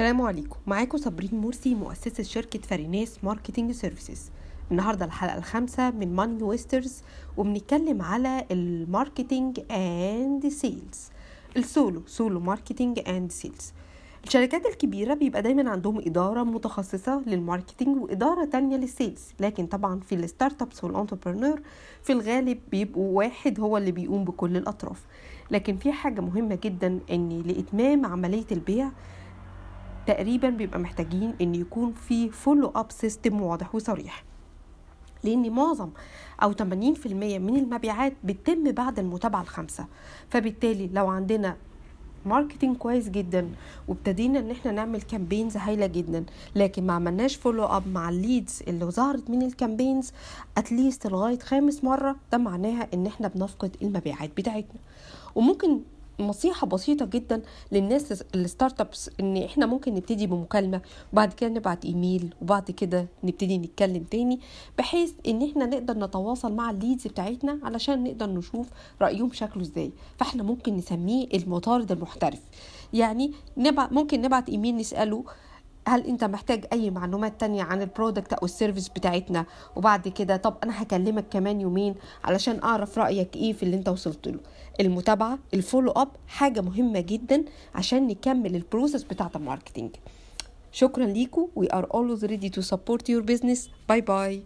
السلام عليكم. معاكم صابرين مرسي مؤسسة شركة فاريناس marketing services. النهاردة الحلقة الخامسة من money wasters وبنتكلم على ال marketing and sales ال solo solo marketing and sales الشركات الكبيرة بيبقى دايما عندهم إدارة متخصصة لل marketing وإدارة تانية لل sales لكن طبعا في ال startups وال entrepreneur في الغالب بيبقوا واحد هو اللي بيقوم بكل الأطراف. لكن في حاجة مهمة جدا إن لإتمام عملية البيع تقريبا بيبقى محتاجين إن يكون في follow up system واضح وصريح. لأن معظم أو 80% من المبيعات بتتم بعد المتابعة الخامسة. فبالتالي لو عندنا marketing كويس جدا وابتدينا إن إحنا نعمل campaigns هايلة جدا لكن ما عملناش follow up مع ال leads اللي ظهرت من ال campaigns at least لغاية خامس مرة ده معناها إن إحنا بنفقد المبيعات بتاعتنا. وممكن نصيحة بسيطة جدا للناس ال startups إن إحنا ممكن نبتدي بمكالمة وبعد كده نبعت ايميل وبعد كده نبتدي نتكلم تاني بحيث إن إحنا نقدر نتواصل مع ال leads بتاعتنا علشان نقدر نشوف رأيهم شكله إزاي. فإحنا ممكن نسميه المطارد المحترف. يعني ممكن نبعت ايميل نسأله هل انت محتاج اي معلومات تانية عن ال product أو ال service بتاعتنا؟ وبعد كده طب أنا هكلمك كمان يومين علشان اعرف رأيك إيه في اللي انت وصلت له. المتابعة ال follow up حاجة مهمة جدا عشان نكمل ال process بتاعت ال marketing. شكرا ليكم we are always ready to support your business. bye bye